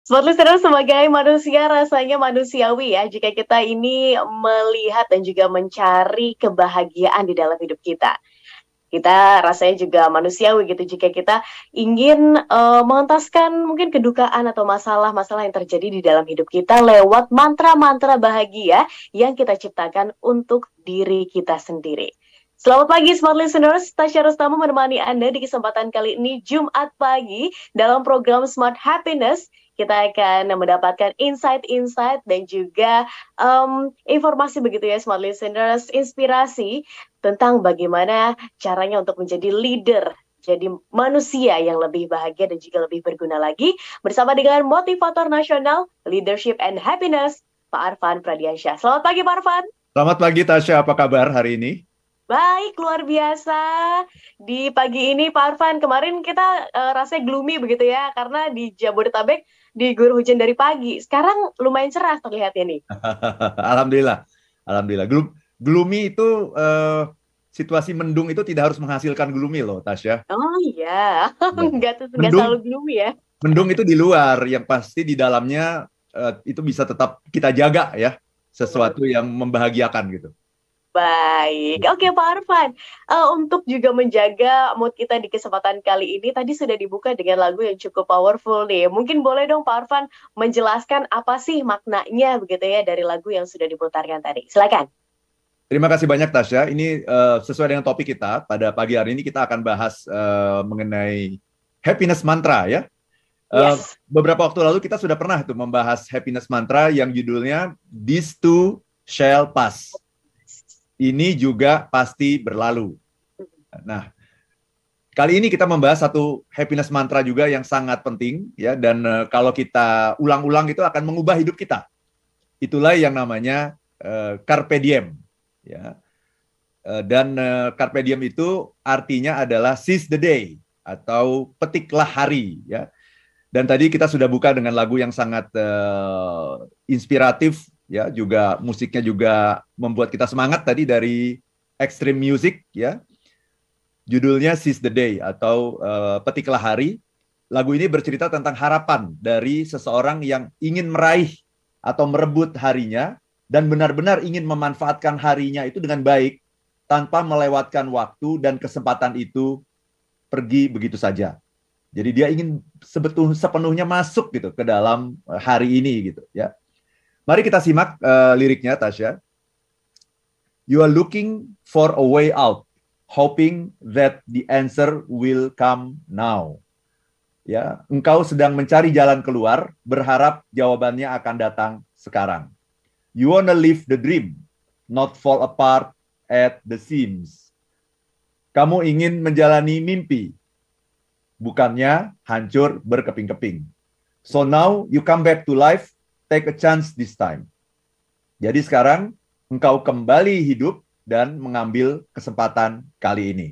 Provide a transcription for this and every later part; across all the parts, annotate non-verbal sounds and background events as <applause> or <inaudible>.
Smart listener sebagai manusia rasanya manusiawi ya jika kita ini melihat dan juga mencari kebahagiaan di dalam hidup kita. Kita rasanya juga manusiawi gitu jika kita ingin uh, mengentaskan mungkin kedukaan atau masalah-masalah yang terjadi di dalam hidup kita lewat mantra-mantra bahagia yang kita ciptakan untuk diri kita sendiri. Selamat pagi Smart Listeners, Tasya Rustama menemani Anda di kesempatan kali ini Jumat pagi dalam program Smart Happiness kita akan mendapatkan insight-insight dan juga um, informasi begitu ya smart listeners, inspirasi tentang bagaimana caranya untuk menjadi leader jadi manusia yang lebih bahagia dan juga lebih berguna lagi bersama dengan motivator nasional leadership and happiness Pak Arfan Pradiansyah. Selamat pagi Pak Arfan. Selamat pagi Tasya, apa kabar hari ini? Baik, luar biasa. Di pagi ini Pak Arfan, kemarin kita uh, rasanya gloomy begitu ya, karena di Jabodetabek diguyur hujan dari pagi. Sekarang lumayan cerah terlihatnya nih. <laughs> Alhamdulillah. Alhamdulillah. Gloom, gloomy itu uh, situasi mendung itu tidak harus menghasilkan gloomy loh, Tasya. Oh iya, <laughs> nggak, nggak selalu gloomy ya. Mendung itu di luar, yang pasti di dalamnya uh, itu bisa tetap kita jaga ya, sesuatu yang membahagiakan gitu. Baik, oke Pak Arfan. Uh, untuk juga menjaga mood kita di kesempatan kali ini, tadi sudah dibuka dengan lagu yang cukup powerful nih. Mungkin boleh dong Pak Arfan menjelaskan apa sih maknanya begitu ya dari lagu yang sudah diputarkan tadi. Silakan. Terima kasih banyak Tasya. Ini uh, sesuai dengan topik kita pada pagi hari ini kita akan bahas uh, mengenai happiness mantra ya. Uh, yes. Beberapa waktu lalu kita sudah pernah tuh membahas happiness mantra yang judulnya This Too Shall Pass ini juga pasti berlalu. Nah, kali ini kita membahas satu happiness mantra juga yang sangat penting ya dan uh, kalau kita ulang-ulang itu akan mengubah hidup kita. Itulah yang namanya uh, carpe diem ya. Uh, dan uh, carpe diem itu artinya adalah seize the day atau petiklah hari ya. Dan tadi kita sudah buka dengan lagu yang sangat uh, inspiratif ya juga musiknya juga membuat kita semangat tadi dari Extreme Music ya judulnya Seize the Day atau uh, Petiklah Hari lagu ini bercerita tentang harapan dari seseorang yang ingin meraih atau merebut harinya dan benar-benar ingin memanfaatkan harinya itu dengan baik tanpa melewatkan waktu dan kesempatan itu pergi begitu saja. Jadi dia ingin sebetulnya sepenuhnya masuk gitu ke dalam hari ini gitu ya. Mari kita simak uh, liriknya Tasya. You are looking for a way out, hoping that the answer will come now. Ya, engkau sedang mencari jalan keluar, berharap jawabannya akan datang sekarang. You wanna live the dream, not fall apart at the seams. Kamu ingin menjalani mimpi, bukannya hancur berkeping-keping. So now you come back to life take a chance this time. Jadi sekarang engkau kembali hidup dan mengambil kesempatan kali ini.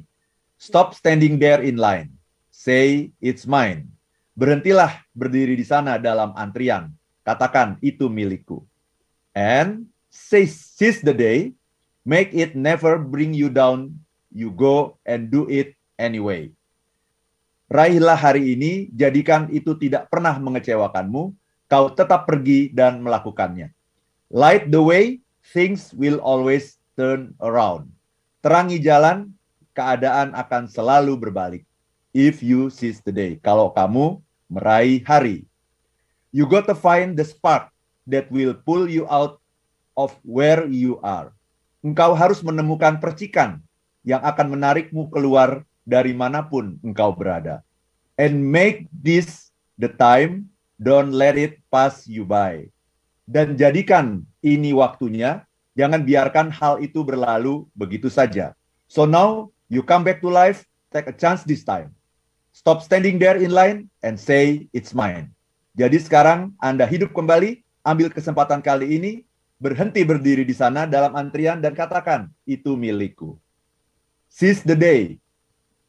Stop standing there in line. Say it's mine. Berhentilah berdiri di sana dalam antrian. Katakan itu milikku. And say seize the day. Make it never bring you down. You go and do it anyway. Raihlah hari ini, jadikan itu tidak pernah mengecewakanmu, kau tetap pergi dan melakukannya. Light the way, things will always turn around. Terangi jalan, keadaan akan selalu berbalik. If you seize the day. Kalau kamu meraih hari. You got to find the spark that will pull you out of where you are. Engkau harus menemukan percikan yang akan menarikmu keluar dari mana pun engkau berada. And make this the time Don't let it pass you by. Dan jadikan ini waktunya, jangan biarkan hal itu berlalu begitu saja. So now you come back to life, take a chance this time. Stop standing there in line and say it's mine. Jadi sekarang Anda hidup kembali, ambil kesempatan kali ini, berhenti berdiri di sana dalam antrian dan katakan, itu milikku. Seize the day.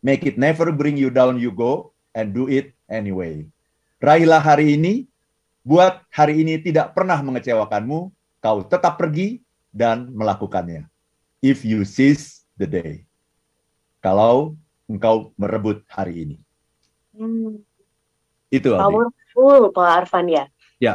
Make it never bring you down you go and do it anyway. Raihlah hari ini, buat hari ini tidak pernah mengecewakanmu, kau tetap pergi dan melakukannya. If you seize the day. Kalau engkau merebut hari ini. Hmm. Itu Powerful powerful Pak Arfan ya. Ya,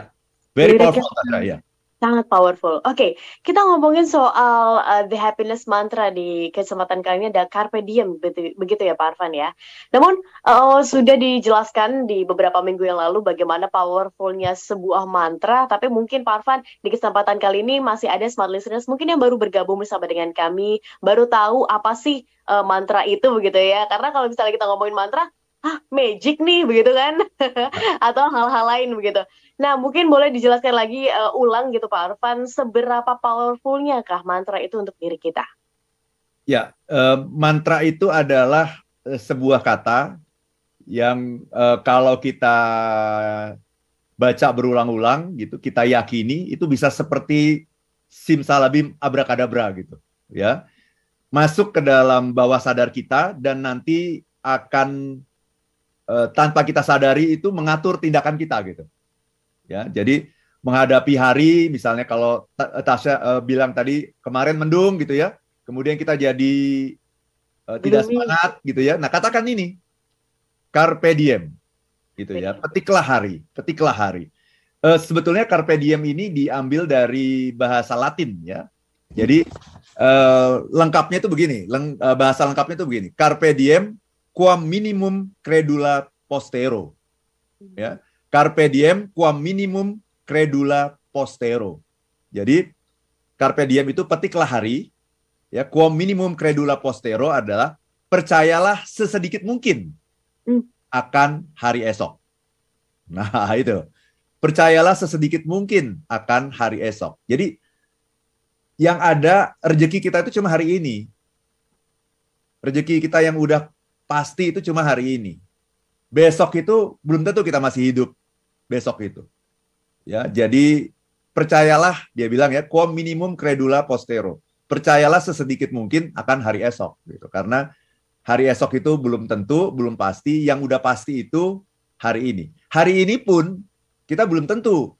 very powerful Tasha ya. Sangat powerful. Oke, okay, kita ngomongin soal uh, the happiness mantra di kesempatan kali ini ada carpe diem, begitu, begitu ya Pak Arfan ya. Namun uh, sudah dijelaskan di beberapa minggu yang lalu bagaimana powerfulnya sebuah mantra, tapi mungkin Pak Arfan di kesempatan kali ini masih ada smart listeners mungkin yang baru bergabung bersama dengan kami, baru tahu apa sih uh, mantra itu begitu ya. Karena kalau misalnya kita ngomongin mantra, ah magic nih begitu kan, <laughs> atau hal-hal lain begitu. Nah, mungkin boleh dijelaskan lagi uh, ulang gitu Pak Arfan, seberapa powerfulnya kah mantra itu untuk diri kita? Ya, uh, mantra itu adalah uh, sebuah kata yang uh, kalau kita baca berulang-ulang gitu, kita yakini itu bisa seperti simsalabim abrakadabra gitu, ya. Masuk ke dalam bawah sadar kita dan nanti akan uh, tanpa kita sadari itu mengatur tindakan kita gitu. Ya jadi menghadapi hari misalnya kalau Tasya uh, bilang tadi kemarin mendung gitu ya kemudian kita jadi uh, tidak semangat gitu ya. Nah katakan ini carpe diem gitu ya petiklah hari petiklah hari. Uh, sebetulnya carpe diem ini diambil dari bahasa Latin ya. Jadi uh, lengkapnya itu begini leng, uh, bahasa lengkapnya itu begini carpe diem quam minimum credula postero ya Carpe diem quam minimum credula postero. Jadi carpe diem itu petiklah hari, ya quam minimum credula postero adalah percayalah sesedikit mungkin hmm. akan hari esok. Nah, <laughs> itu. Percayalah sesedikit mungkin akan hari esok. Jadi yang ada rezeki kita itu cuma hari ini. Rezeki kita yang udah pasti itu cuma hari ini. Besok itu belum tentu kita masih hidup besok itu. Ya, jadi percayalah dia bilang ya, quam minimum credula postero. Percayalah sesedikit mungkin akan hari esok gitu. Karena hari esok itu belum tentu, belum pasti, yang udah pasti itu hari ini. Hari ini pun kita belum tentu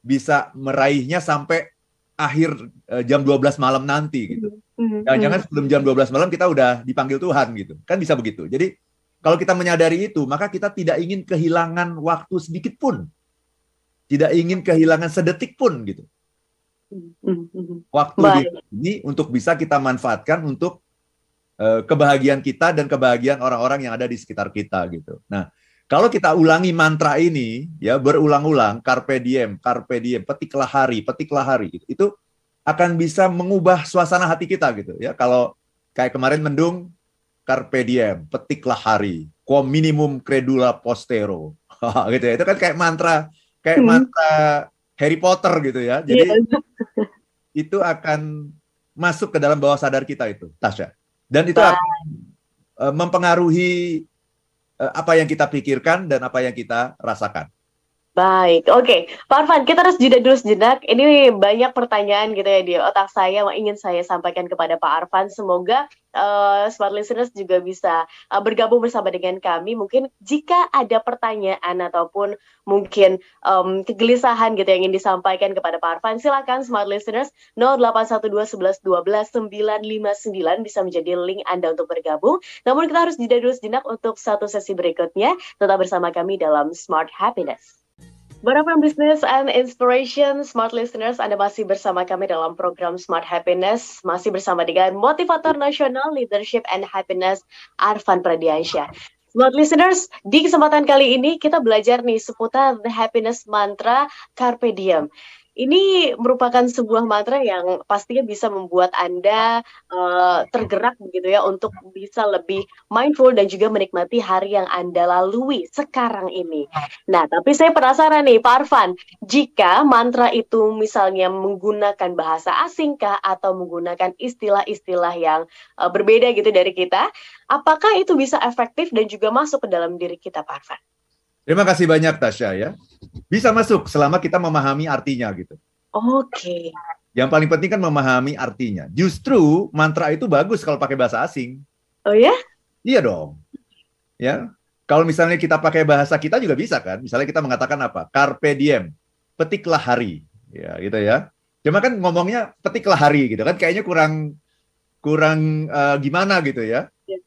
bisa meraihnya sampai akhir uh, jam 12 malam nanti gitu. Mm-hmm. Jangan-jangan sebelum jam 12 malam kita udah dipanggil Tuhan gitu. Kan bisa begitu. Jadi kalau kita menyadari itu, maka kita tidak ingin kehilangan waktu sedikit pun. Tidak ingin kehilangan sedetik pun gitu. Waktu Baik. ini untuk bisa kita manfaatkan untuk uh, kebahagiaan kita dan kebahagiaan orang-orang yang ada di sekitar kita gitu. Nah, kalau kita ulangi mantra ini ya berulang-ulang carpe diem, carpe diem, petiklah hari, petiklah hari gitu. Itu akan bisa mengubah suasana hati kita gitu ya. Kalau kayak kemarin mendung, carpe diem, petiklah hari, quo minimum credula postero. <laughs> gitu ya. Itu kan kayak mantra kayak hmm. mantra Harry Potter gitu ya. Jadi yeah. <laughs> itu akan masuk ke dalam bawah sadar kita itu, Tasya. Dan itu akan uh, mempengaruhi uh, apa yang kita pikirkan dan apa yang kita rasakan. Baik, oke. Okay. Pak Arfan, kita harus jeda dulu sejenak. Ini banyak pertanyaan gitu ya di otak saya yang ingin saya sampaikan kepada Pak Arfan. Semoga uh, smart listeners juga bisa uh, bergabung bersama dengan kami. Mungkin jika ada pertanyaan ataupun mungkin um, kegelisahan gitu yang ingin disampaikan kepada Pak Arfan, silakan smart listeners 0812 11 12 959 bisa menjadi link Anda untuk bergabung. Namun kita harus jeda dulu sejenak untuk satu sesi berikutnya. Tetap bersama kami dalam Smart Happiness. Para Business and Inspiration Smart Listeners, Anda masih bersama kami dalam program Smart Happiness, masih bersama dengan motivator nasional Leadership and Happiness Arvan Pradiansyah. Smart Listeners, di kesempatan kali ini kita belajar nih seputar The Happiness Mantra Carpe Diem. Ini merupakan sebuah mantra yang pastinya bisa membuat Anda uh, tergerak begitu ya untuk bisa lebih mindful dan juga menikmati hari yang Anda lalui sekarang ini. Nah, tapi saya penasaran nih Pak Arfan, jika mantra itu misalnya menggunakan bahasa asing kah atau menggunakan istilah-istilah yang uh, berbeda gitu dari kita, apakah itu bisa efektif dan juga masuk ke dalam diri kita Pak Arfan? Terima kasih banyak Tasya ya. Bisa masuk selama kita memahami artinya gitu. Oke. Okay. Yang paling penting kan memahami artinya. Justru mantra itu bagus kalau pakai bahasa asing. Oh ya? Iya dong. Ya. Kalau misalnya kita pakai bahasa kita juga bisa kan. Misalnya kita mengatakan apa? Carpe diem. Petiklah hari. Ya, gitu ya. Cuma kan ngomongnya petiklah hari gitu kan kayaknya kurang kurang uh, gimana gitu ya. Yeah.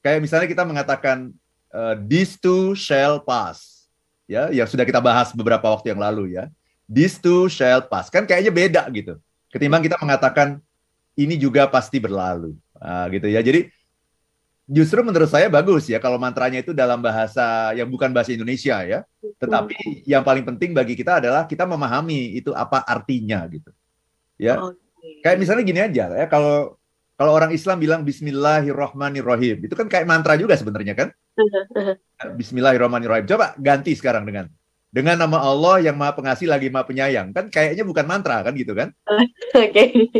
Kayak misalnya kita mengatakan uh, these two shall pass. ya yang sudah kita bahas beberapa waktu yang lalu ya. This too shall pass. Kan kayaknya beda gitu. Ketimbang kita mengatakan ini juga pasti berlalu. Nah, gitu ya. Jadi justru menurut saya bagus ya kalau mantranya itu dalam bahasa yang bukan bahasa Indonesia ya. Tetapi yang paling penting bagi kita adalah kita memahami itu apa artinya gitu. Ya. Kayak misalnya gini aja ya kalau kalau orang Islam bilang Bismillahirrohmanirrohim, itu kan kayak mantra juga sebenarnya kan? Bismillahirrohmanirrohim. Coba ganti sekarang dengan dengan nama Allah yang Maha Pengasih lagi Maha Penyayang. Kan kayaknya bukan mantra kan gitu kan? <laughs> Oke. <laughs>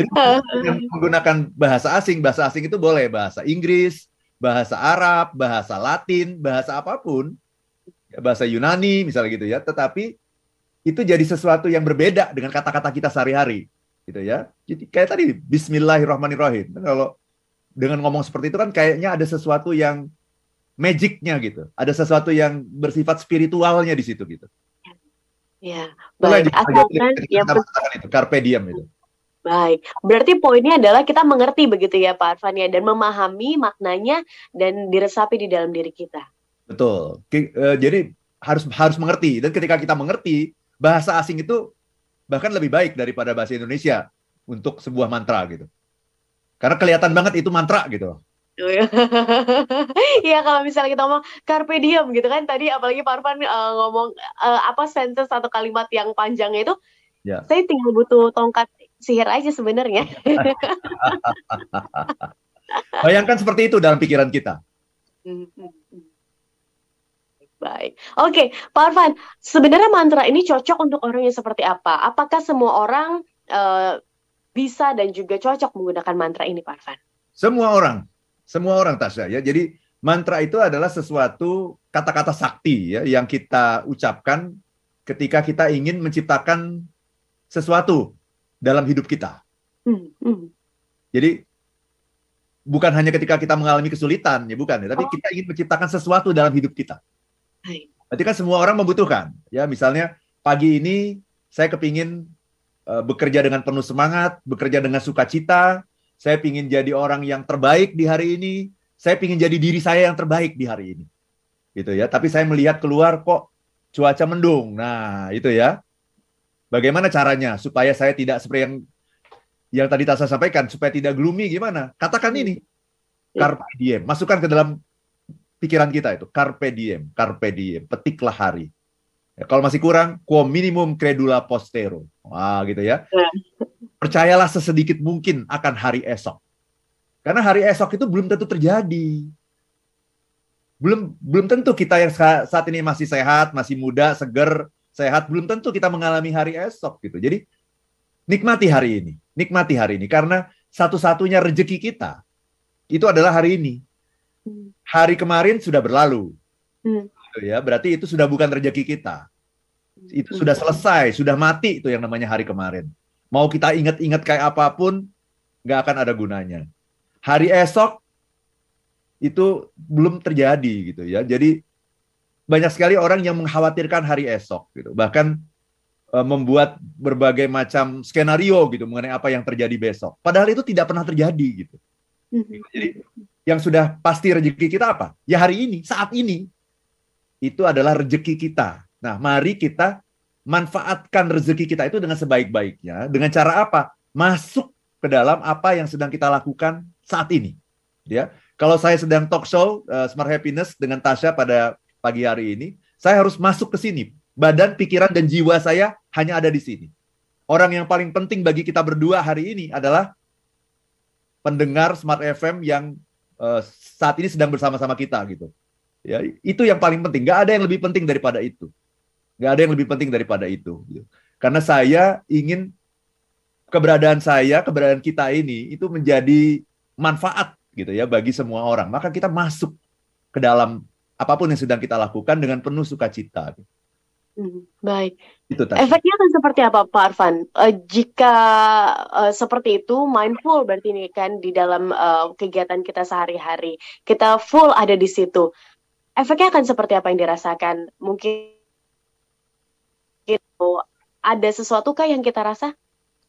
ya, Jadi menggunakan bahasa asing, bahasa asing itu boleh bahasa Inggris, bahasa Arab, bahasa Latin, bahasa apa pun, bahasa Yunani misalnya gitu ya. Tetapi itu jadi sesuatu yang berbeda dengan kata-kata kita sehari-hari gitu ya. Jadi kayak tadi Bismillahirrahmanirrahim. Kalau dengan ngomong seperti itu kan kayaknya ada sesuatu yang magicnya gitu. Ada sesuatu yang bersifat spiritualnya di situ gitu. Ya, baik. Asalkan yang itu carpe diem itu. Baik, berarti poinnya adalah kita mengerti begitu ya Pak Arfan ya dan memahami maknanya dan diresapi di dalam diri kita. Betul. Eh, jadi harus harus mengerti dan ketika kita mengerti bahasa asing itu bahkan lebih baik daripada bahasa Indonesia untuk sebuah mantra gitu. Karena kelihatan banget itu mantra gitu. <laughs> Iya kalau misalnya kita ngomong carpe diem gitu kan tadi apalagi Pak Arfan uh, ngomong uh, apa sentence atau kalimat yang panjang itu ya. saya tinggal butuh tongkat sihir aja sebenarnya. <laughs> Bayangkan seperti itu dalam pikiran kita. <laughs> Baik. Oke, Pak Arfan, sebenarnya mantra ini cocok untuk orang yang seperti apa? Apakah semua orang uh, bisa dan juga cocok menggunakan mantra ini, Pak Arfan? Semua orang. Semua orang, Tasya. Ya. Jadi mantra itu adalah sesuatu kata-kata sakti ya yang kita ucapkan ketika kita ingin menciptakan sesuatu dalam hidup kita. Hmm, hmm. Jadi bukan hanya ketika kita mengalami kesulitan ya bukan ya, tapi oh. kita ingin menciptakan sesuatu dalam hidup kita. Berarti kan semua orang membutuhkan. Ya, misalnya pagi ini saya kepingin uh, bekerja dengan penuh semangat, bekerja dengan sukacita. Saya ingin jadi orang yang terbaik di hari ini. Saya ingin jadi diri saya yang terbaik di hari ini. Gitu ya. Tapi saya melihat keluar kok cuaca mendung. Nah, itu ya. Bagaimana caranya supaya saya tidak seperti yang yang tadi Tasa sampaikan supaya tidak gloomy gimana? Katakan ini. Iya. Carpe diem. Masukkan ke dalam pikiran kita itu carpe diem, carpe diem, petiklah hari. Ya, kalau masih kurang, quo minimum credula postero. Wah, gitu ya. ya. Percayalah sesedikit mungkin akan hari esok. Karena hari esok itu belum tentu terjadi. Belum belum tentu kita yang saat ini masih sehat, masih muda, seger, sehat, belum tentu kita mengalami hari esok gitu. Jadi nikmati hari ini, nikmati hari ini karena satu-satunya rejeki kita itu adalah hari ini hari kemarin sudah berlalu. Hmm. Gitu ya, berarti itu sudah bukan rezeki kita. Itu hmm. sudah selesai, sudah mati itu yang namanya hari kemarin. Mau kita ingat-ingat kayak apa pun, nggak akan ada gunanya. Hari esok itu belum terjadi gitu ya. Jadi banyak sekali orang yang mengkhawatirkan hari esok gitu. Bahkan e, membuat berbagai macam skenario gitu mengenai apa yang terjadi besok. Padahal itu tidak pernah terjadi gitu. Hmm. Jadi yang sudah pasti rezeki kita apa? Ya hari ini, saat ini. Itu adalah rezeki kita. Nah, mari kita manfaatkan rezeki kita itu dengan sebaik-baiknya. Dengan cara apa? Masuk ke dalam apa yang sedang kita lakukan saat ini. Ya, kalau saya sedang talk show uh, Smart Happiness dengan Tasya pada pagi hari ini, saya harus masuk ke sini. Badan, pikiran, dan jiwa saya hanya ada di sini. Orang yang paling penting bagi kita berdua hari ini adalah pendengar Smart FM yang uh, saat ini sedang bersama-sama kita gitu. Ya, itu yang paling penting. Gak ada yang lebih penting daripada itu. Gak ada yang lebih penting daripada itu. Gitu. Karena saya ingin keberadaan saya, keberadaan kita ini itu menjadi manfaat gitu ya bagi semua orang. Maka kita masuk ke dalam apa pun yang sedang kita lakukan dengan penuh sukacita. Gitu. Hmm, baik. Itu Efeknya akan seperti apa, Pak Arfan? Uh, jika uh, seperti itu, mindful berarti ini kan di dalam uh, kegiatan kita sehari-hari, kita full ada di situ. Efeknya akan seperti apa yang dirasakan? Mungkin itu ada sesuatu kah yang kita rasa?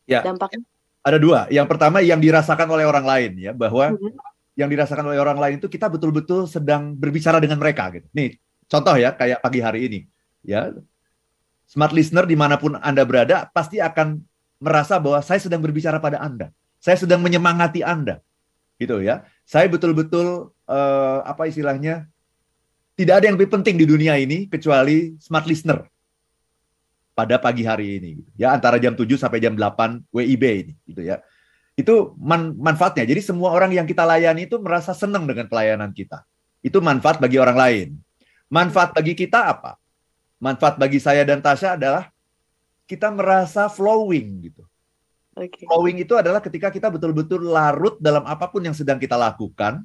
Ya. Dampaknya? Ada dua. Yang pertama yang dirasakan oleh orang lain ya, bahwa mm -hmm. yang dirasakan oleh orang lain itu kita betul-betul sedang berbicara dengan mereka gitu. Nih, contoh ya kayak pagi hari ini ya. Smart listener di mana pun Anda berada pasti akan merasa bahwa saya sedang berbicara pada Anda. Saya sedang menyemangati Anda. Gitu ya. Saya betul-betul uh, apa istilahnya tidak ada yang lebih penting di dunia ini kecuali smart listener pada pagi hari ini gitu. ya antara jam 7 sampai jam 8 WIB ini gitu ya itu man manfaatnya. Jadi semua orang yang kita layani itu merasa senang dengan pelayanan kita. Itu manfaat bagi orang lain. Manfaat bagi kita apa? Manfaat bagi saya dan Tasya adalah kita merasa flowing gitu. Okay. Flowing itu adalah ketika kita betul-betul larut dalam apa pun yang sedang kita lakukan,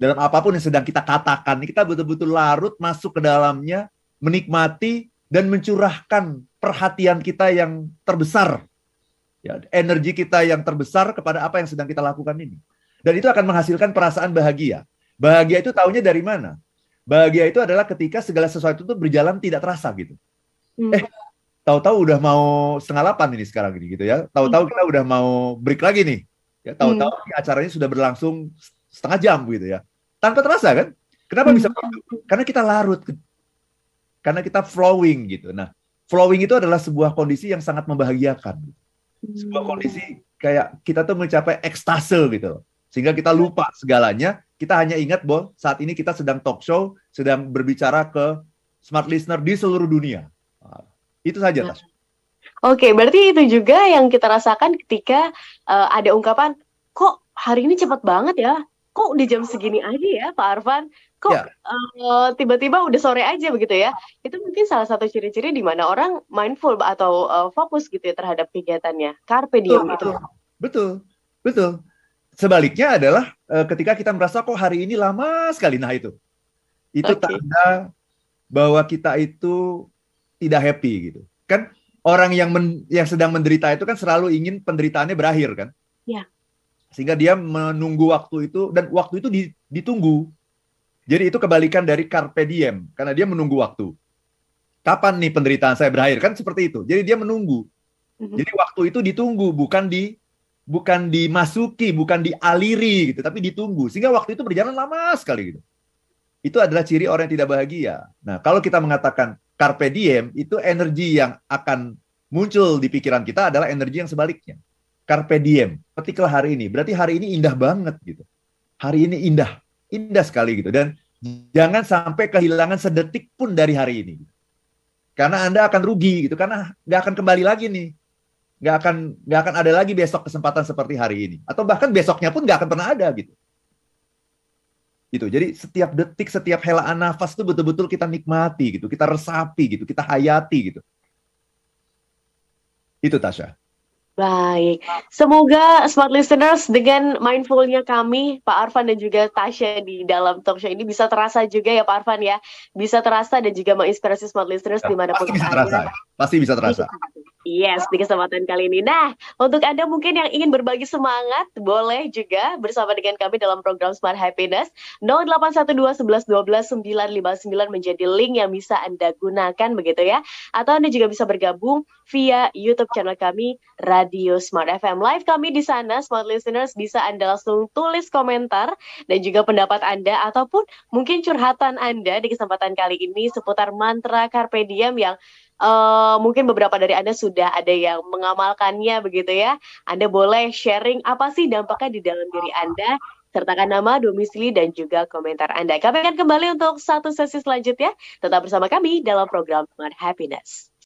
dalam apa pun yang sedang kita katakan, kita betul-betul larut masuk ke dalamnya, menikmati dan mencurahkan perhatian kita yang terbesar ya, energi kita yang terbesar kepada apa yang sedang kita lakukan ini. Dan itu akan menghasilkan perasaan bahagia. Bahagia itu tahunya dari mana? Bahagia itu adalah ketika segala sesuatu itu berjalan tidak terasa gitu. Hmm. Eh, tahu-tahu udah mau setengah delapan ini sekarang ini gitu ya. Tahu-tahu hmm. kita udah mau break lagi nih. Ya, tahu-tahu hmm. acaranya sudah berlangsung setengah jam gitu ya. Tanpa terasa kan? Kenapa hmm. bisa Karena kita larut. Karena kita flowing gitu. Nah, flowing itu adalah sebuah kondisi yang sangat membahagiakan. Gitu sebuah hmm. kondisi kayak kita tuh mencapai ekstase gitu Sehingga kita lupa segalanya, kita hanya ingat bahwa saat ini kita sedang talk show, sedang berbicara ke smart listener di seluruh dunia. Nah, itu saja, nah. Oke, berarti itu juga yang kita rasakan ketika uh, ada ungkapan, kok hari ini cepat banget ya? Kok di jam segini aja ya, Pak Arfan? kok ya. uh, tiba-tiba udah sore aja begitu ya itu mungkin salah satu ciri-ciri di mana orang mindful atau uh, fokus gitu ya terhadap kegiatannya carpe diem betul, itu betul betul sebaliknya adalah uh, ketika kita merasa kok hari ini lama sekali nah itu itu okay. tanda bahwa kita itu tidak happy gitu kan orang yang men, yang sedang menderita itu kan selalu ingin penderitaannya berakhir kan ya sehingga dia menunggu waktu itu dan waktu itu ditunggu jadi itu kebalikan dari carpe diem karena dia menunggu waktu. Kapan nih penderitaan saya berakhir kan seperti itu. Jadi dia menunggu. Mhm. Jadi waktu itu ditunggu bukan di bukan dimasuki, bukan dialiri gitu, tapi ditunggu. Sehingga waktu itu berjalan lama sekali gitu. Itu adalah ciri orang yang tidak bahagia. Nah, kalau kita mengatakan carpe diem, itu energi yang akan muncul di pikiran kita adalah energi yang sebaliknya. Carpe diem, ketiklah hari ini. Berarti hari ini indah banget gitu. Hari ini indah indah sekali gitu dan jangan sampai kehilangan sedetik pun dari hari ini karena anda akan rugi gitu karena nggak akan kembali lagi nih nggak akan nggak akan ada lagi besok kesempatan seperti hari ini. Atau bahkan besoknya pun nggak akan pernah ada gitu. Itu jadi setiap detik setiap helaan nafas itu betul-betul kita nikmati gitu. Kita resapi gitu. Kita hayati gitu. Itu Tasha Baik, semoga smart listeners dengan mindfulnya kami, Pak Arfan dan juga Tasya di dalam talk show ini bisa terasa juga ya Pak Arfan ya, bisa terasa dan juga menginspirasi smart listeners ya, di mana pun pasti bisa terasa, pasti bisa terasa. Yes, di kesempatan kali ini. Nah, untuk Anda mungkin yang ingin berbagi semangat, boleh juga bersama dengan kami dalam program Smart Happiness 0812 11 12 959 menjadi link yang bisa Anda gunakan begitu ya. Atau Anda juga bisa bergabung via YouTube channel kami Radio Smart FM Live kami di sana Smart Listeners bisa Anda langsung tulis komentar dan juga pendapat Anda ataupun mungkin curhatan Anda di kesempatan kali ini seputar mantra Carpe Diem yang uh, mungkin beberapa dari Anda sudah ada yang mengamalkannya begitu ya. Anda boleh sharing apa sih dampaknya di dalam diri Anda, sertakan nama, domisili, dan juga komentar Anda. Kami akan kembali untuk satu sesi selanjutnya. Tetap bersama kami dalam program Smart Happiness.